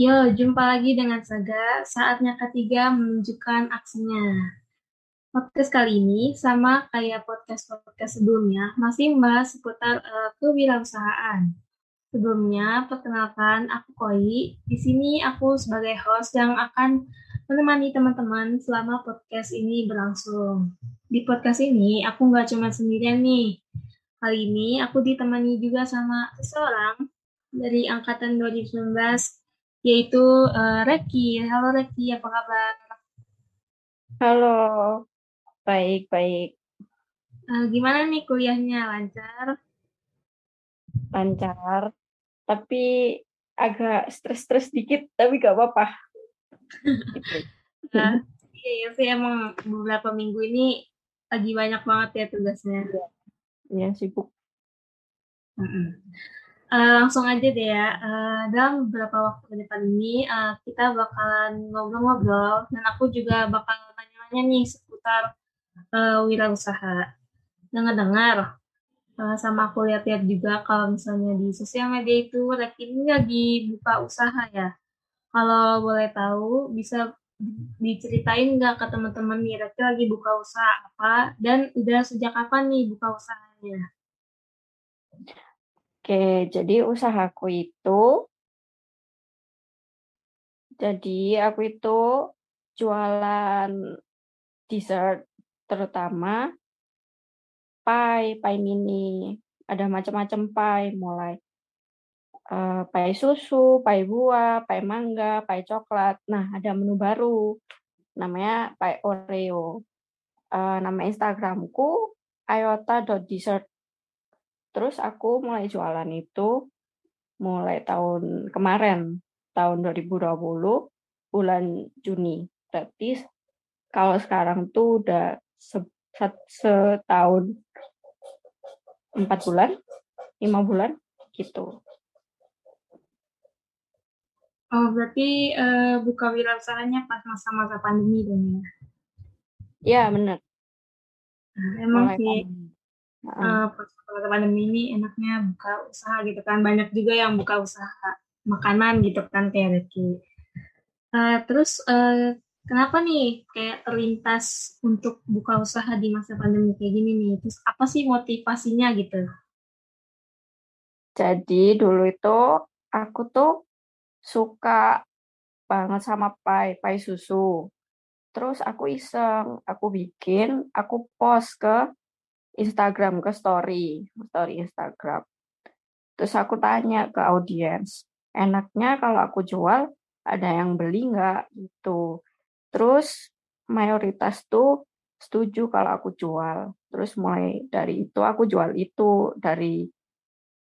Yo, jumpa lagi dengan Saga. Saatnya ketiga menunjukkan aksinya. Podcast kali ini sama kayak podcast-podcast sebelumnya, masih membahas seputar uh, kewirausahaan. Sebelumnya, perkenalkan aku Koi. Di sini aku sebagai host yang akan menemani teman-teman selama podcast ini berlangsung. Di podcast ini, aku nggak cuma sendirian nih. Kali ini aku ditemani juga sama seseorang dari angkatan 2019 yaitu uh, Reki. Halo Reki, apa kabar? Halo, baik baik. Uh, gimana nih kuliahnya lancar? Lancar, tapi agak stres-stres dikit, tapi gak apa-apa. gitu. uh, iya sih emang beberapa minggu ini lagi banyak banget ya tugasnya. Iya, ya, sibuk. Uh, langsung aja deh ya. Uh, dalam beberapa waktu ke depan ini uh, kita bakalan ngobrol-ngobrol dan aku juga bakal tanya-tanya nih seputar uh, wirausaha. Dengar-dengar sama aku lihat-lihat juga kalau misalnya di sosial media itu Reki ini lagi buka usaha ya. Kalau boleh tahu bisa diceritain nggak ke teman-teman nih Reki lagi buka usaha apa dan udah sejak kapan nih buka usahanya? Oke, jadi usahaku itu jadi aku itu jualan dessert terutama pie, pie mini. Ada macam-macam pie, mulai uh, pie susu, pie buah, pie mangga, pie coklat. Nah, ada menu baru namanya pie Oreo. Uh, nama Instagramku ayota.dessert Terus aku mulai jualan itu mulai tahun kemarin, tahun 2020, bulan Juni. Berarti kalau sekarang tuh udah setahun empat bulan, lima bulan gitu. Oh, berarti uh, buka wirausahanya pas masa-masa pandemi dong ya? Iya, benar. Nah, emang mulai sih, uh, pas pandemi ini enaknya buka usaha gitu kan. Banyak juga yang buka usaha makanan gitu kan kayak Ricky uh, terus uh, kenapa nih kayak terlintas untuk buka usaha di masa pandemi kayak gini nih? Terus apa sih motivasinya gitu? Jadi dulu itu aku tuh suka banget sama pai pai susu terus aku iseng aku bikin aku post ke Instagram ke story, story Instagram. Terus aku tanya ke audiens, enaknya kalau aku jual ada yang beli nggak gitu. Terus mayoritas tuh setuju kalau aku jual. Terus mulai dari itu aku jual itu dari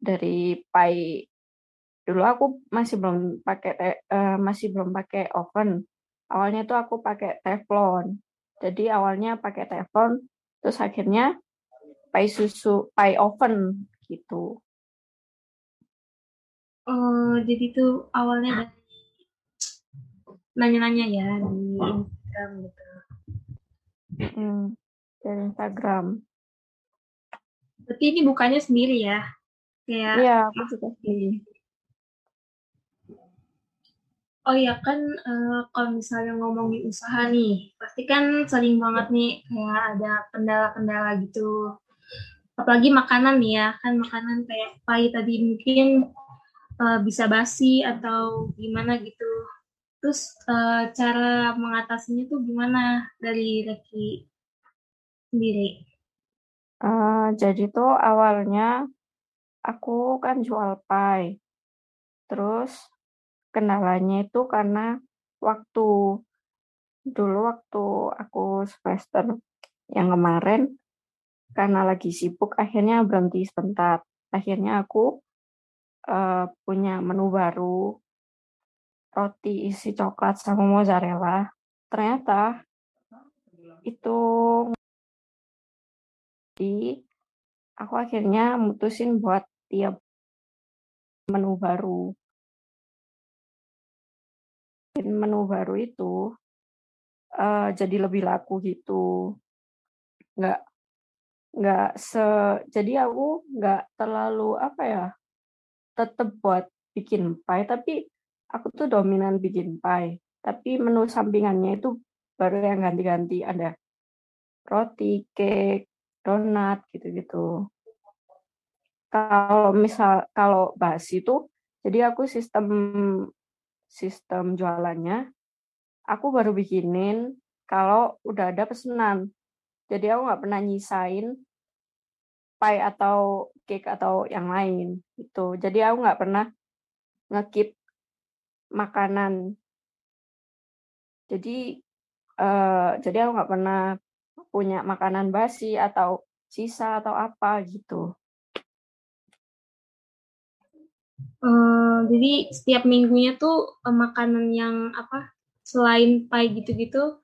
dari pai dulu aku masih belum pakai uh, masih belum pakai oven. Awalnya tuh aku pakai teflon. Jadi awalnya pakai teflon, terus akhirnya pai susu, pai oven gitu. Oh, jadi tuh awalnya dari nanya-nanya ya di Instagram gitu. Mm, dari Instagram. Berarti ini bukannya sendiri ya? Kayak Iya, aku juga sendiri. Oh iya kan uh, kalau misalnya ngomongin usaha nih, pasti kan sering banget nih kayak ada kendala-kendala gitu. Apalagi makanan nih ya kan makanan kayak pahit tadi mungkin uh, bisa basi atau gimana gitu. Terus uh, cara mengatasinya tuh gimana dari Reki sendiri? Uh, jadi tuh awalnya aku kan jual pie terus kendalanya itu karena waktu dulu waktu aku semester yang kemarin karena lagi sibuk akhirnya berhenti sebentar. Akhirnya aku uh, punya menu baru roti isi coklat sama mozzarella. Ternyata itu di aku akhirnya mutusin buat tiap menu baru. Menu baru itu uh, jadi lebih laku gitu. Nggak nggak se jadi aku nggak terlalu apa ya tetap buat bikin pie tapi aku tuh dominan bikin pie tapi menu sampingannya itu baru yang ganti-ganti ada roti, cake, donat gitu-gitu. Kalau misal kalau basi itu jadi aku sistem sistem jualannya aku baru bikinin kalau udah ada pesanan. Jadi aku nggak pernah nyisain pie atau cake atau yang lain itu. Jadi aku nggak pernah ngekip makanan. Jadi uh, jadi aku nggak pernah punya makanan basi atau sisa atau apa gitu. Uh, jadi setiap minggunya tuh uh, makanan yang apa selain pie gitu-gitu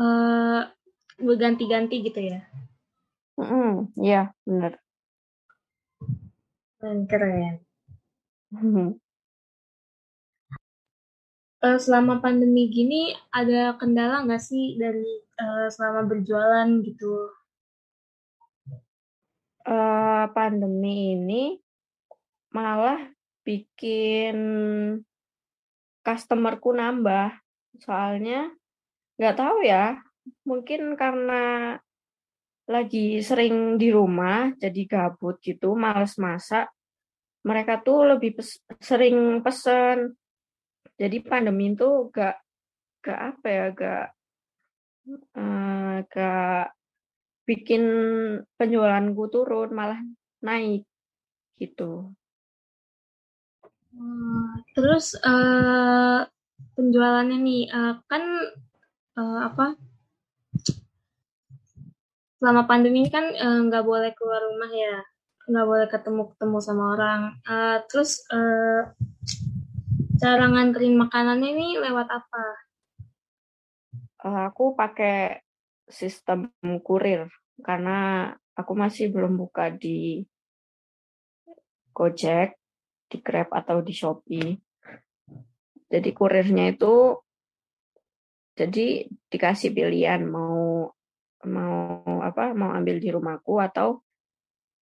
uh, berganti-ganti gitu ya? Mm, iya benar. Keren. keren. Uh, selama pandemi gini ada kendala nggak sih dari uh, selama berjualan gitu? Uh, pandemi ini malah bikin customerku nambah. Soalnya nggak tahu ya, mungkin karena lagi sering di rumah, jadi gabut gitu, males masak. Mereka tuh lebih pes sering pesen. Jadi pandemi itu gak, gak apa ya, gak, uh, gak bikin penjualanku turun, malah naik gitu. Terus uh, penjualannya nih uh, kan uh, apa? Selama pandemi kan nggak uh, boleh keluar rumah ya nggak boleh ketemu ketemu sama orang. Uh, terus uh, cara nganterin makanannya ini lewat apa? Aku pakai sistem kurir karena aku masih belum buka di Gojek di Grab atau di Shopee. Jadi kurirnya itu jadi dikasih pilihan mau mau apa mau ambil di rumahku atau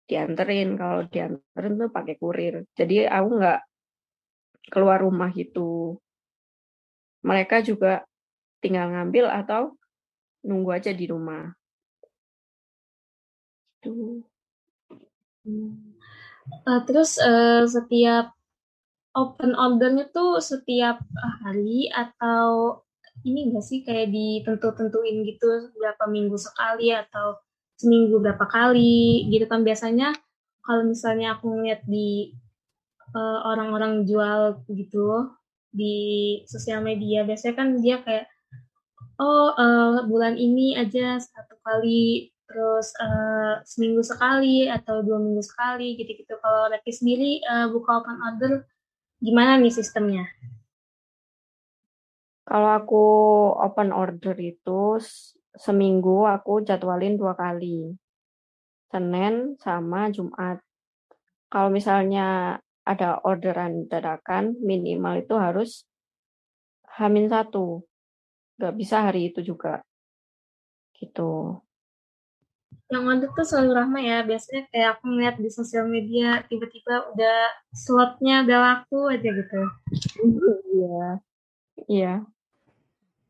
dianterin. Kalau dianterin tuh pakai kurir. Jadi aku nggak keluar rumah gitu. Mereka juga tinggal ngambil atau nunggu aja di rumah. Itu Uh, terus uh, setiap open ordernya tuh setiap hari atau ini enggak sih kayak ditentu-tentuin gitu berapa minggu sekali atau seminggu berapa kali gitu kan? Biasanya kalau misalnya aku ngeliat di orang-orang uh, jual gitu di sosial media biasanya kan dia kayak oh uh, bulan ini aja satu kali terus uh, seminggu sekali atau dua minggu sekali gitu-gitu. Kalau Repi sendiri uh, buka open order gimana nih sistemnya? Kalau aku open order itu seminggu aku jadwalin dua kali. Senin sama Jumat. Kalau misalnya ada orderan dadakan, minimal itu harus hamin satu. Gak bisa hari itu juga. Gitu yang ada tuh selalu ramai ya. Biasanya kayak aku ngeliat di sosial media tiba-tiba udah slotnya udah laku aja gitu. Iya. Iya.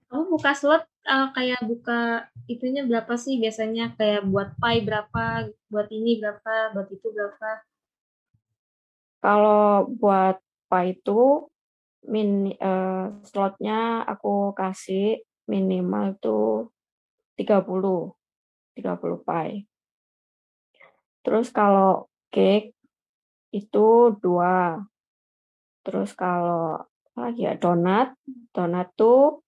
Kamu buka slot uh, kayak buka itunya berapa sih biasanya? Kayak buat pie berapa buat ini berapa buat itu berapa? Kalau buat pie itu min uh, slotnya aku kasih minimal tuh 30 30 pie. Terus kalau cake itu dua. Terus kalau lagi ya donat, donat tuh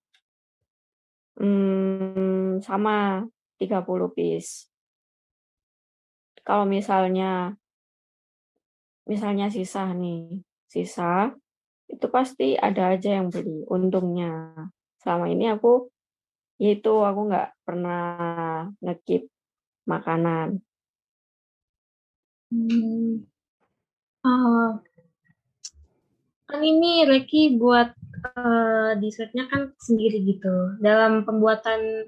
hmm, sama 30 piece. Kalau misalnya misalnya sisa nih, sisa itu pasti ada aja yang beli untungnya. Selama ini aku itu aku nggak pernah ngekip makanan. Hmm. Oh. Kan ini Reki buat uh, dessertnya kan sendiri gitu. Dalam pembuatan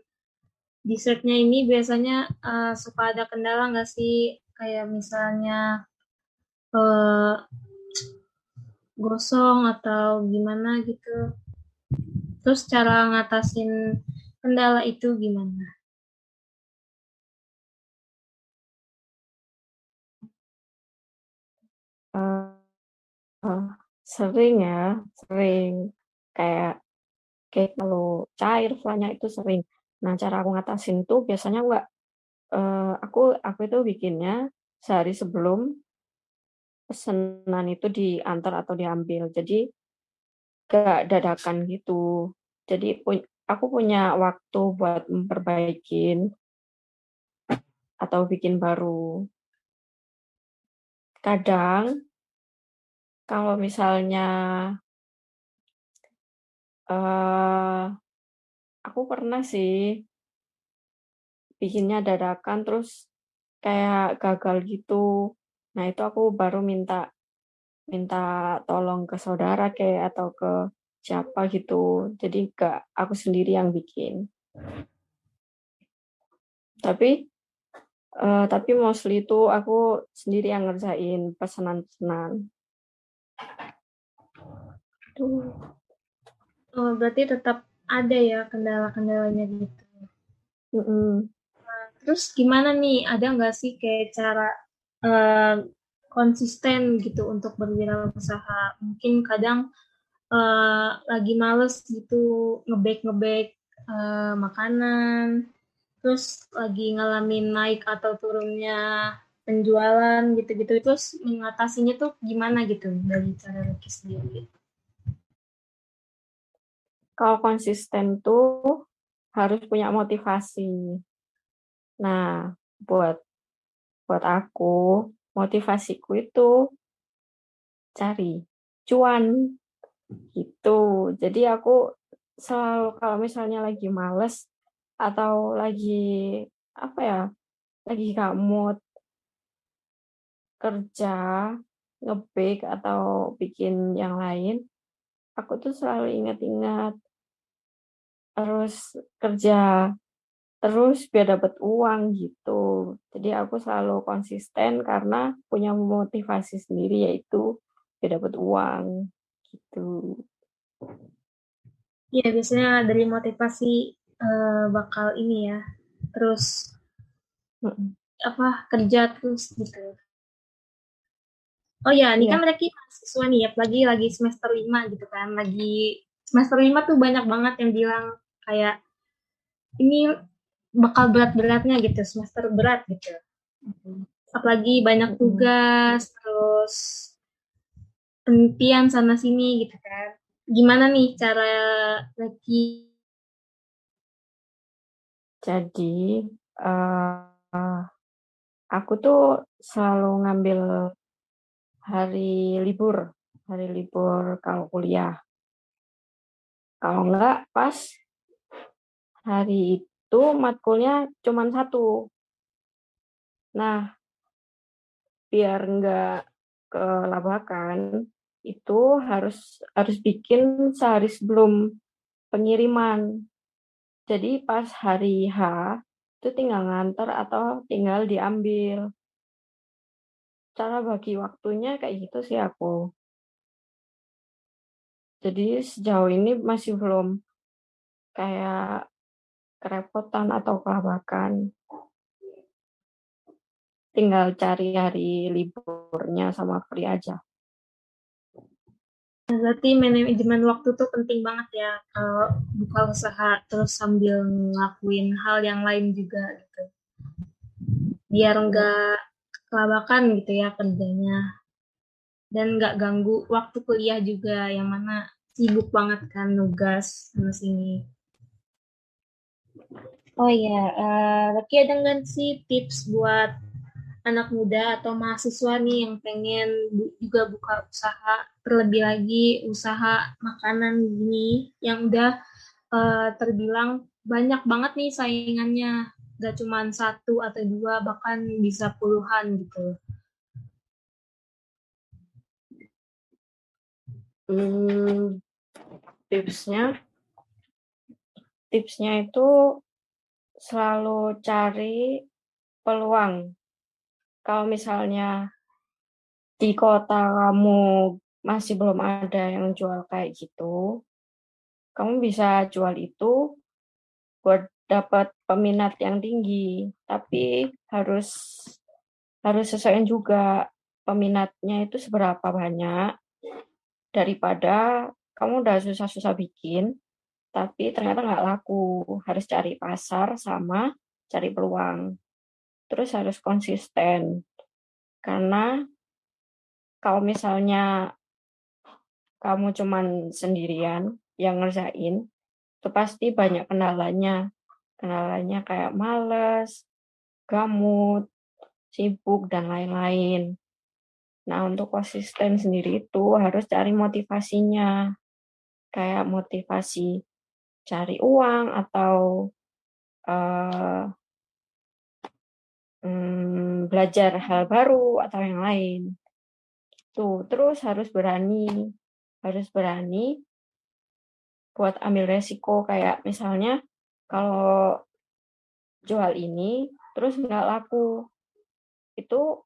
dessertnya ini biasanya uh, suka ada kendala nggak sih? Kayak misalnya uh, gosong atau gimana gitu. Terus cara ngatasin kendala itu gimana? Uh, sering ya, sering kayak kayak kalau cair flanya itu sering. Nah, cara aku ngatasin tuh biasanya enggak uh, aku aku itu bikinnya sehari sebelum pesanan itu diantar atau diambil. Jadi gak dadakan gitu. Jadi aku punya waktu buat memperbaikin atau bikin baru. Kadang kalau misalnya uh, aku pernah sih bikinnya dadakan terus kayak gagal gitu. Nah, itu aku baru minta minta tolong ke saudara kayak atau ke siapa gitu. Jadi gak aku sendiri yang bikin. Tapi uh, tapi mostly itu aku sendiri yang ngerjain pesanan-pesanan. Tuh. Oh, berarti tetap ada ya kendala-kendalanya gitu. Mm -mm. Nah, terus gimana nih? Ada nggak sih kayak cara uh, konsisten gitu untuk berwirausaha? Mungkin kadang uh, lagi males gitu ngebake ngebake uh, makanan, terus lagi ngalamin naik atau turunnya penjualan gitu-gitu, terus mengatasinya tuh gimana gitu dari cara Lucky sendiri? Kalau konsisten tuh harus punya motivasi. Nah, buat buat aku, motivasiku itu cari cuan gitu. Jadi aku selalu kalau misalnya lagi males atau lagi apa ya, lagi gak mood kerja, ngebake atau bikin yang lain, aku tuh selalu ingat-ingat terus kerja terus biar dapat uang gitu. Jadi aku selalu konsisten karena punya motivasi sendiri yaitu biar dapat uang gitu. Iya biasanya dari motivasi uh, bakal ini ya terus apa kerja terus gitu. Oh ya, ini yeah. kan mereka mahasiswa nih ya, lagi lagi semester lima gitu kan, lagi semester lima tuh banyak banget yang bilang kayak ini bakal berat-beratnya gitu semester berat gitu apalagi banyak tugas terus penelitian sana sini gitu kan. Gimana nih cara lagi? Jadi uh, aku tuh selalu ngambil hari libur hari libur kalau kuliah. Kalau enggak pas hari itu matkulnya cuma satu. Nah, biar nggak kelabakan, itu harus harus bikin sehari sebelum pengiriman. Jadi pas hari H itu tinggal ngantar atau tinggal diambil. Cara bagi waktunya kayak gitu sih aku. Jadi sejauh ini masih belum kayak kerepotan atau kelabakan. Tinggal cari hari liburnya sama free aja. Berarti manajemen waktu tuh penting banget ya kalau buka usaha terus sambil ngelakuin hal yang lain juga gitu. Biar enggak kelabakan gitu ya kerjanya. Dan enggak ganggu waktu kuliah juga yang mana sibuk banget kan nugas sama sini. Oh iya, uh, Lucky ada nggak sih tips buat anak muda atau mahasiswa nih yang pengen juga buka usaha, terlebih lagi usaha makanan gini yang udah uh, terbilang banyak banget nih saingannya, gak cuma satu atau dua bahkan bisa puluhan gitu. Hmm, tipsnya, tipsnya itu selalu cari peluang. Kalau misalnya di kota kamu masih belum ada yang jual kayak gitu, kamu bisa jual itu buat dapat peminat yang tinggi, tapi harus harus sesuaiin juga peminatnya itu seberapa banyak daripada kamu udah susah-susah bikin, tapi ternyata nggak laku. Harus cari pasar sama cari peluang. Terus harus konsisten. Karena kalau misalnya kamu cuman sendirian yang ngerjain, itu pasti banyak kendalanya. Kendalanya kayak males, gamut, sibuk, dan lain-lain. Nah, untuk konsisten sendiri itu harus cari motivasinya. Kayak motivasi cari uang atau uh, hmm, belajar hal baru atau yang lain. Tuh, terus harus berani, harus berani buat ambil resiko kayak misalnya kalau jual ini terus nggak laku itu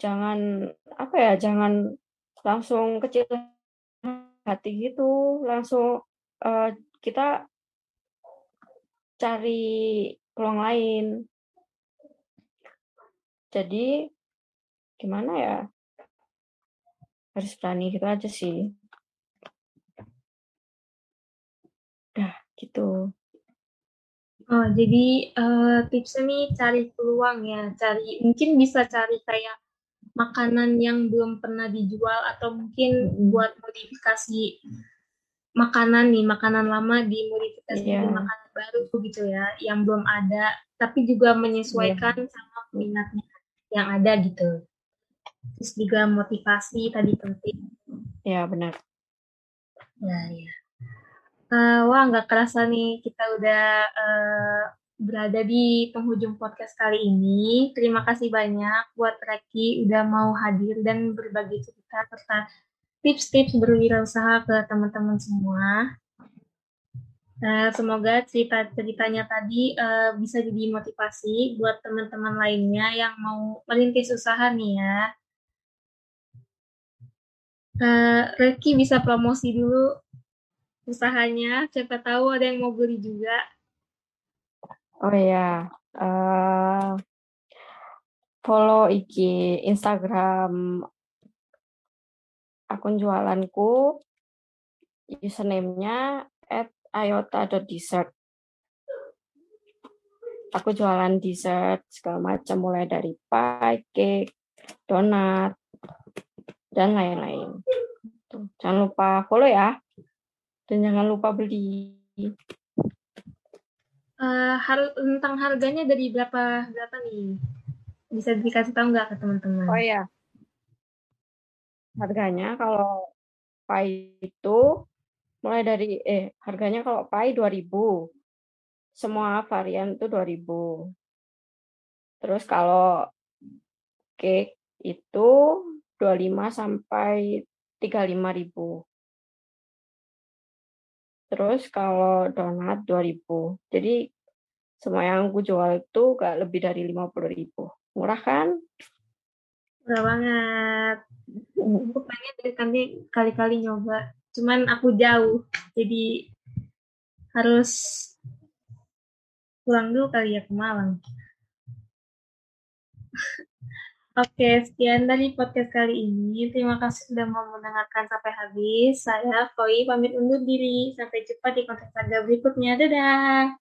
jangan apa ya jangan langsung kecil hati gitu langsung uh, kita cari peluang lain. Jadi gimana ya? Harus berani gitu aja sih udah gitu Oh, jadi uh, tipsnya nih cari peluang ya, cari mungkin bisa cari kayak makanan yang belum pernah dijual atau mungkin buat modifikasi makanan nih, makanan lama dimodifikasi yeah. jadi makanan baru gitu ya, yang belum ada, tapi juga menyesuaikan yeah. sama minatnya yang ada gitu. Terus juga motivasi tadi penting. Ya benar. Ya ya. Uh, wah, nggak kerasa nih kita udah uh, berada di penghujung podcast kali ini. Terima kasih banyak buat Reki udah mau hadir dan berbagi cerita serta tips-tips berwirausaha ke teman-teman semua. Uh, semoga cerita-ceritanya tadi uh, bisa jadi motivasi buat teman-teman lainnya yang mau merintis usaha nih ya. Uh, Reki bisa promosi dulu usahanya. Siapa tahu ada yang mau beli juga. Oh ya, uh, follow IG Instagram akun jualanku, username-nya at ayota.dessert. Aku jualan dessert segala macam mulai dari pie, cake, donat, dan lain-lain. Jangan lupa follow ya. Dan jangan lupa beli. Uh, har tentang harganya dari berapa berapa nih? Bisa dikasih tahu nggak ke teman-teman? Oh ya. Harganya kalau pai itu mulai dari eh harganya kalau pai 2000. Semua varian itu 2000. Terus kalau cake itu 25 sampai 35 ribu. Terus kalau donat 2000. Jadi semua yang aku jual itu gak lebih dari 50.000. Murah kan? Murah banget. Aku pengen dari kali kali-kali nyoba. Cuman aku jauh. Jadi harus pulang dulu kali ya ke Malang. Oke, sekian dari podcast kali ini. Terima kasih sudah mau mendengarkan sampai habis. Saya Koi pamit undur diri. Sampai jumpa di konten saga berikutnya. Dadah!